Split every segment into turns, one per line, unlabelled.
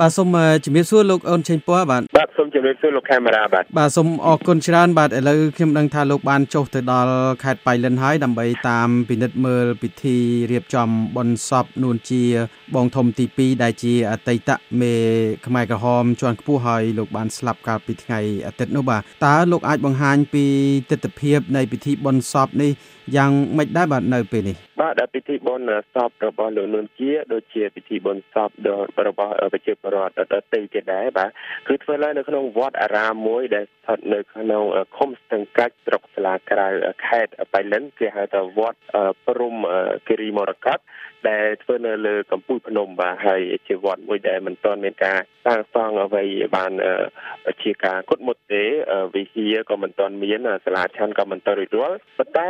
បាទសូមជំរាបសួរលោកអូនឆេងពណ៌បាទ
បាទ សូមជំរាបសួរលោកខេមរាបាទ
បាទសូមអរគុណច្រើនបាទឥឡូវខ្ញុំដឹងថាលោកបានចុះទៅដល់ខេត្តបៃលិនហើយដើម្បីតាមពិនិត្យមើលពិធីរៀបចំបុណ្យសពនួនជា បងធំទី2ដែលជាអតីតមេខ្មែរក្រហមជាន់ខ្ពស់ហើយលោកបានស្លាប់កាលពីថ្ងៃអាទិត្យនោះបាទតើលោកអាចបង្ហាញពីទស្សនវិជ្ជានៃពិធីបុណ្យសពនេះយ៉ាងម៉េចដែរបាទនៅពេលនេះ
បាទដល់ពិធីបុណ្យសពរបស់លោកនួនជាដូចជាពិធីបុណ្យសពរបស់ប្រជាពលរដ្ឋដទៃទៀតដែរបាទគឺធ្វើឡើងនៅក្នុងវត្តអារាមមួយដែលស្ថិតនៅក្នុងឃុំស្ទឹងកាច់ស្រុកស្លាក្រៅខេត្តបៃលិនគេហៅថាវត្តព្រំគិរីមរកតដែលធ្វើនៅលើកំពូលភ្នំបាទហើយជាវត្តមួយដែលមិនទាន់មានការសាងសង់អ្វីបានជាការគុតមុតទេវិហារក៏មិនទាន់មានសាលាឆាន់ក៏មិនទាន់រួចរាល់ប៉ុន្តែ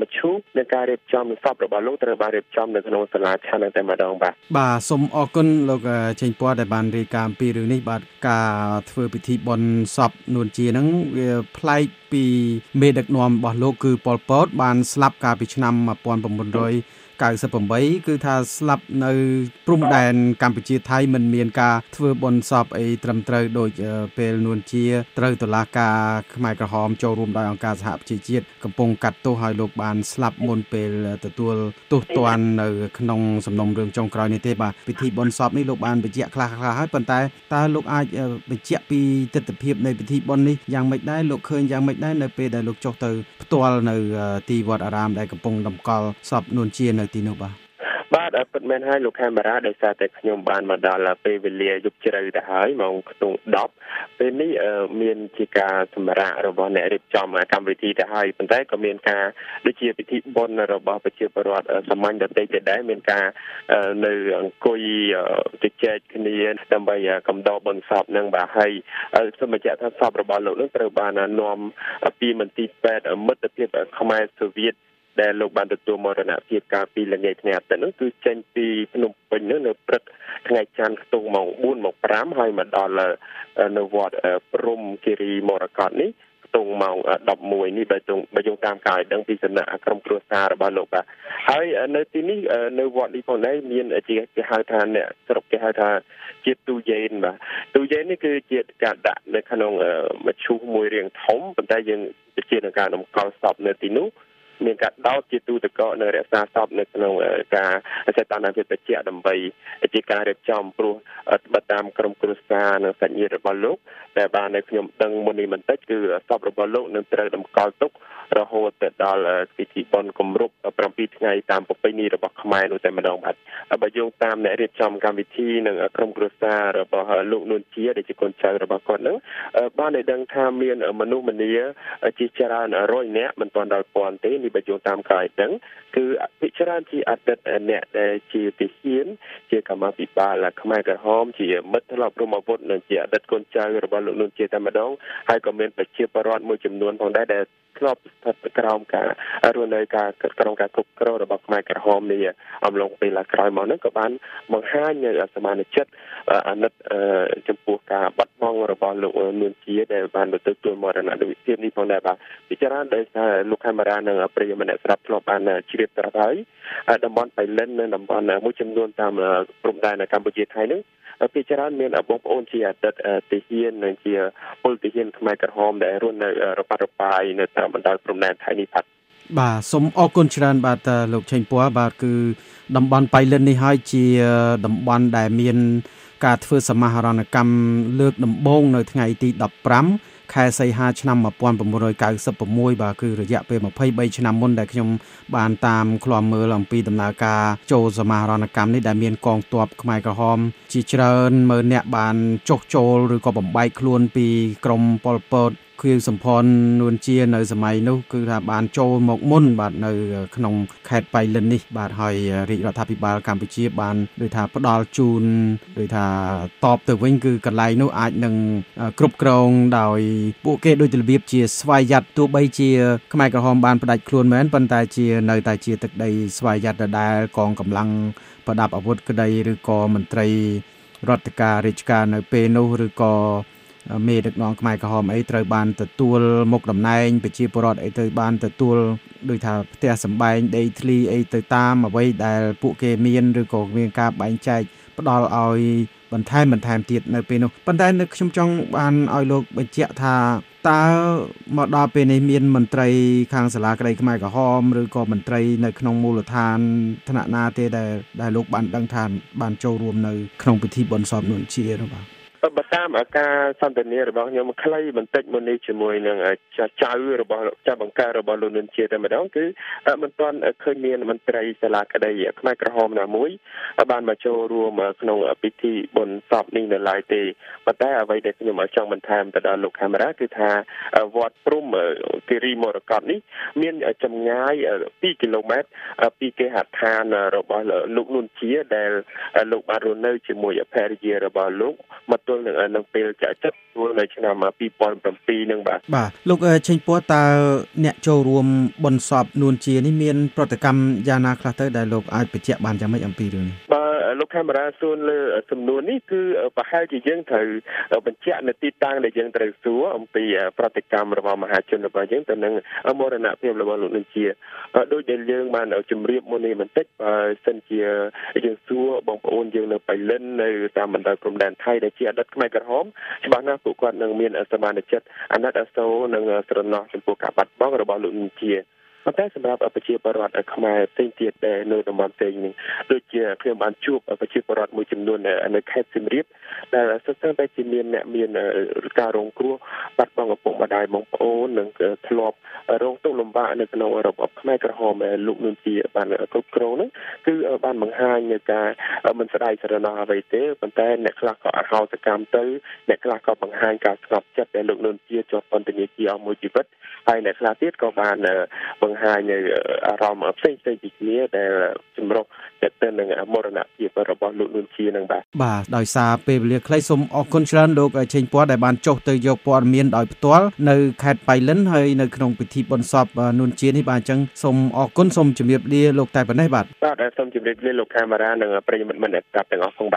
មឈូសនៃការរៀបចំសពរបស់លោកត្រូវបានរៀបចំនៅក្នុងសាលាឆាន់តែម្ដងបាទ
បាទសូមអរគុណលោកចេញពណ៌ដែលបានរាយការណ៍អំពីរឿងនេះបាទការធ្វើពិធីបុណ្យសពនួនជាហ្នឹងវាប្លែក ពីមេដឹកនាំរបស់លោកគឺប៉ុលពត បានស្លាប់កាលពីឆ្នាំ1900 98គឺថាស្លាប់នៅព្រំដែនកម្ពុជាថៃមិនមានការធ្វើបុណ្យសពអីត្រឹមត្រូវដូចពេលនួនជាត្រូវតុលាការខ្មែរក្រហមចូលរួមដោយអង្គការសហប្រជាជាតិកំពុងកាត់ទោសឲ្យលោកបានស្លាប់មុនពេលទទួលទោសទណ្ឌនៅក្នុងសំណុំរឿងចុងក្រោយនេះទេបាទពិធីបុណ្យសពនេះលោកបានបញ្ជាក់ខ្លះខ្លះហើយប៉ុន្តែតើលោកអាចបញ្ជាក់ពីទស្សនវិជ្ជានៃពិធីបុណ្យនេះយ៉ាងម៉េចដែរលោកឃើញយ៉ាងម៉េចដែរនៅពេលដែលលោកចុះទៅផ្ទាល់នៅទីវត្តអារាមដែលកំពុងតម្កល់សពនួនជានៅទីនោះបាទ
បាទពិតមែនហើយលោកខេមរាដោយសារតែខ្ញុំបានមកដល់ពេលវេលាយប់ជ្រៅទៅហើយម៉ោងខ្ទង់10ពេលនេះមានជាការសម្រាប់របស់អ្នករៀបចំកម្មវិធីទៅហើយប៉ុន្តែក៏មានការដូចជាពិធីបុណ្យរបស់ប្រជាពលរដ្ឋសាមញ្ញដទៃទៀតដែរមានការនៅអង្គុយជជែកគ្នាដើម្បីកំដរបុណ្យសពនឹងបាទហើយសូមបញ្ជាក់ថាសពរបស់លោកនឹងត្រូវបាននាំពីមន្ទីរពេទ្យមិត្តភាពខ្មែរសូវៀត ដែលលោកបានទទួលមរណភាពកាលពីល្ងាចថ្ងៃអាទិត្យនោះគឺចេញពីភ្នំពេញនោះនៅព្រឹកថ្ងៃច័ន្ទខ្ទង់ម៉ោង4ម៉ោង5ហើយមកដល់នៅវត្តព្រំគិរីមរកតនេះខ្ទង់ម៉ោង11នេះបើទងបើយោងតាមការឲ្យដឹងពីសំណាក់ក្រុមគ្រួសាររបស់លោកបាទហើយនៅទីនេះនៅវត្តនេះផងដែរមានជាគេហៅថាអ្នកស្រុកគេហៅថាជាទូយ៉េនបាទទូយ៉េននេះគឺជាការដាក់នៅក្នុងមឈូសមួយរាងធំប៉ុន្តែយើងជានឹងការតម្កល់សពនៅទីនោះ មានការដោតជាទូទឹកកកនៅរក្សាសពនៅក្នុងការសេតនាភាពបច្ចៈដើម្បីជាការរៀបចំព្រោះបតាមក្រុមគ្រួសារនិងសាច់ញាតិរបស់លោកដែលបាននៅខ្ញុំដឹងមុននេះបន្តិចគឺសពរបស់លោកនឹងត្រូវតម្កល់ទុក រហូតទៅដល់ពិធីបុណ្យគម្រប់7ថ្ងៃតាមប្រពៃណីរបស់ខ្មែរនោះតែម្ដងបាទបើយោងតាមអ្នករៀបចំកម្មវិធីនិងក្រុមគ្រួសាររបស់លោកនួនជាដែលជាកូនចៅរបស់គាត់នឹងបានได้ដឹងថាមានមនុស្សម្នាជាច្រើនរយនាក់មិនទាន់ដល់ពាន់ទេនេះបើយោងតាមការឲ្យដឹងគឺពិច្រើនជាអតីតអ្នកដែលជាទាហានជាកម្មាភិបាលខ្មែរក្រហមជាមិត្តធ្លាប់រួមអាវុធនិងជាអតីតកូនចៅរបស់លោកនួនជាតែម្ដងហើយក៏មានប្រជាពលរដ្ឋមួយចំនួនផងដែរដែល ធ្លាប់ស្ថិតក្រោមការរស់នៅការក្រោមការគ្រប់គ្រងរបស់ខ្មែរក្រហមនេះអំឡុងពេលក្រោយមកហ្នឹងក៏បានបង្ហាញនៅសមាជិកអាណិតចំពោះការបាត់បង់របស់លោកនួនជាដែលបានទទួលមរណភាពនេះផងដែរបាទពិចារណាដោយសារលោកខេមរានិងប្រិយមិត្តអ្នកស្រាប់ធ្លាប់បានជ្រាបត្រាប់ហើយតំបន់បៃលិននិងតំបន់មួយចំនួនតាមព្រំដែនកម្ពុជាថៃនឹង ពីច្រើនមានបងប្អូនជាអតីតទាហាននិងជាពលទាហានខ្មែរក្រហមដែលរស់នៅរបាត់របាយនៅតាមបណ្ដោយព្រំដែនថៃនេះផាត់
បាទសូមអរគុណច្រើនបាទលោកឆេងពណ៌បាទគឺតំបន់បៃលិននេះហើយជាតំបន់ដែលមាន ការធ្វើសមាហរណកម្មលើកដំបូងនៅថ្ងៃទី15 ខែសីហាឆ្នាំ1996បាទគឺរយៈពេល23ឆ្នាំមុនដែលខ្ញុំបានតាមឃ្លាំមើលអំពីដំណើរការចូលសមាហរណកម្មនេះដែលមានកងទ័ពខ្មែរក្រហម ជាច្រើនម៉ឺនអ្នកបានចុះចូលឬក៏បំបែកខ្លួនពីក្រមប៉ុលពត ខៀវសំផននួនជានៅសម័យនោះគឺថាបានចូលមកមុនបាទនៅក្នុងខេត្តបៃលិននេះបាទហើយរាជរដ្ឋាភិបាលកម្ពុជាបានដូចថាផ្ដល់ជូនដូចថាតបទៅវិញគឺកន្លែងនោះអាចនឹងគ្រប់គ្រងដោយពួកគេដូចរបៀបជាស្វ័យយ័តទោះបីជាខ្មែរក្រហមបានផ្ដាច់ខ្លួនមែនប៉ុន្តែជានៅតែជាទឹកដីស្វ័យយ័តដដែលកងកម្លាំងប្រដាប់អាវុធក្តីឬក៏មន្ត្រីរដ្ឋការរាជការនៅពេលនោះឬក៏ មេដឹកនាំខ្មែរក្រហមអីត្រូវបានទទួលមុខតំណែងប្រជាពលរដ្ឋអីទៅបានទទួលដូចថាផ្ទះសម្បែងដីធ្លីអីទៅតាមអ្វីដែលពួកគេមានឬក៏មានការបែងចែកផ្ដល់ឲ្យបន្ថែមបន្ថែមទៀតនៅពេលនោះប៉ុន្តែនៅខ្ញុំចង់បានឲ្យលោកបញ្ជាក់ថាតើមកដល់ពេលនេះមានមន្ត្រីខាងសាលាក្តីខ្មែរក្រហមឬក៏មន្ត្រីនៅក្នុងមូលដ្ឋានថ្នាក់ណាទេដែលដែលលោកបានដឹងថាបានចូលរួមនៅក្នុងពិធីបុណ្យសពនួនជានោះបាទ
បើ តាមការសន្ទនារបស់ខ្ញុំខ្លីបន្តិចមុននេះជាមួយនឹងចៅរបស់ចាស់បង្ការរបស់លោកនុនជាតែម្ដងគឺមិនទាន់ឃើញមានមន្ត្រីសាលាក្តីខ្មែរក្រហមណាមួយបានមកចូលរួមក្នុងពិធីបុណ្យសពនេះនៅឡើយទេប៉ុន្តែអ្វីដែលខ្ញុំចង់បន្ថែមទៅដល់លោកកាមេរ៉ាគឺថាវត្តព្រំគិរីមរកតនេះមានចម្ងាយ2គីឡូម៉ែត្រពីគេហដ្ឋានរបស់លោកនុនជាដែលលោកបានរស់នៅជាមួយភរិយារបស់លោកមកទល់នឹងនឹងពេលចាក់ចិត្តទួលនៅឆ្នាំ2007នឹងបាទ
បាទលោកឆេងពួរតើអ្នកចូលរួមបនសពនួនជានេះមាន ប្រតិកម្មយ៉ាងណាខ្លះទៅដែលលោកអាចបញ្ជាក់បានយ៉ាងម៉េចអំពីរឿងនេះ
បាទ លោកខេមរាសួរលើសំណួរនេះគឺប្រហែលជាយើងត្រូវបញ្ជាក់នៅទីតាំងដែលយើងត្រូវសួរអំពីប្រតិកម្មរបស់មហាជនរបស់យើងទៅនឹងមរណភាពរបស់លោកនឹងជាដូចដែលយើងបានជម្រាបមុននេះបន្តិចបើសិនជាយើងសួរបងប្អូនយើងនៅបៃលិននៅតាមបណ្ដោយព្រំដែនថៃដែលជាអតីតខ្មែរក្រហមច្បាស់ណាស់ពួកគាត់នឹងមានសមានចិត្តអាណិតអាសូរនិងស្រណោះចំពោះការបាត់បង់របស់លោកនឹងជា ប៉ុន្តែសម្រាប់ប្រជាពលរដ្ឋខ្មែរផ្សេងទៀតដែលនៅតំបន់ផ្សេងនេះដូចជាខ្ញុំបានជួបប្រជាពលរដ្ឋមួយចំនួននៅខេត្តសៀមរាបដែលសិស្សតែជាមានអ្នកមានការរងគ្រោះបាត់បង់ឪពុកម្ដាយបងប្អូននិងធ្លាប់រងទុក្ខលំបាកនៅក្នុងរបបខ្មែរក្រហមលោកនួនជាបានគ្រប់គ្រងហ្នឹងគឺបានបង្ហាញនៅការមិនស្ដាយស្រណោះអ្វីទេប៉ុន្តែអ្នកខ្លះក៏អហោសកម្មទៅអ្នកខ្លះក៏បង្ហាញការស្ងប់ចិត្តដែលលោកនួនជាជាប់ពន្ធនាគារអស់មួយជីវិតហើយអ្នកខ្លះទៀតក៏បានបង្ហាញនៅអារម្មណ៍ផ្សេងផ្សេងពីគ្នាដែលចម្រុះទៅនឹងមរណភាពរបស់លោកនួនជានឹងបាទ
បាទដោយសារពេលវេលាខ្លីសូមអរគុណច្រើនលោកឆេងពណ៌ដែលបានចុះទៅយកព័ត៌មានដោយផ្ទាល់នៅខេត្តបៃលិនហើយនៅក្នុងពិធីបុណ្យសពនួនជានេះបាទអញ្ចឹងសូមអរគុណសូមជម្រាបលាលោកតែប៉ុណ្ណេះបាទ
បាទសូមជម្រាបលាលោកកាមេរ៉ានិងប្រិយមិត្តមិត្តស្ដាប់ទាំងអស់ផងបាទ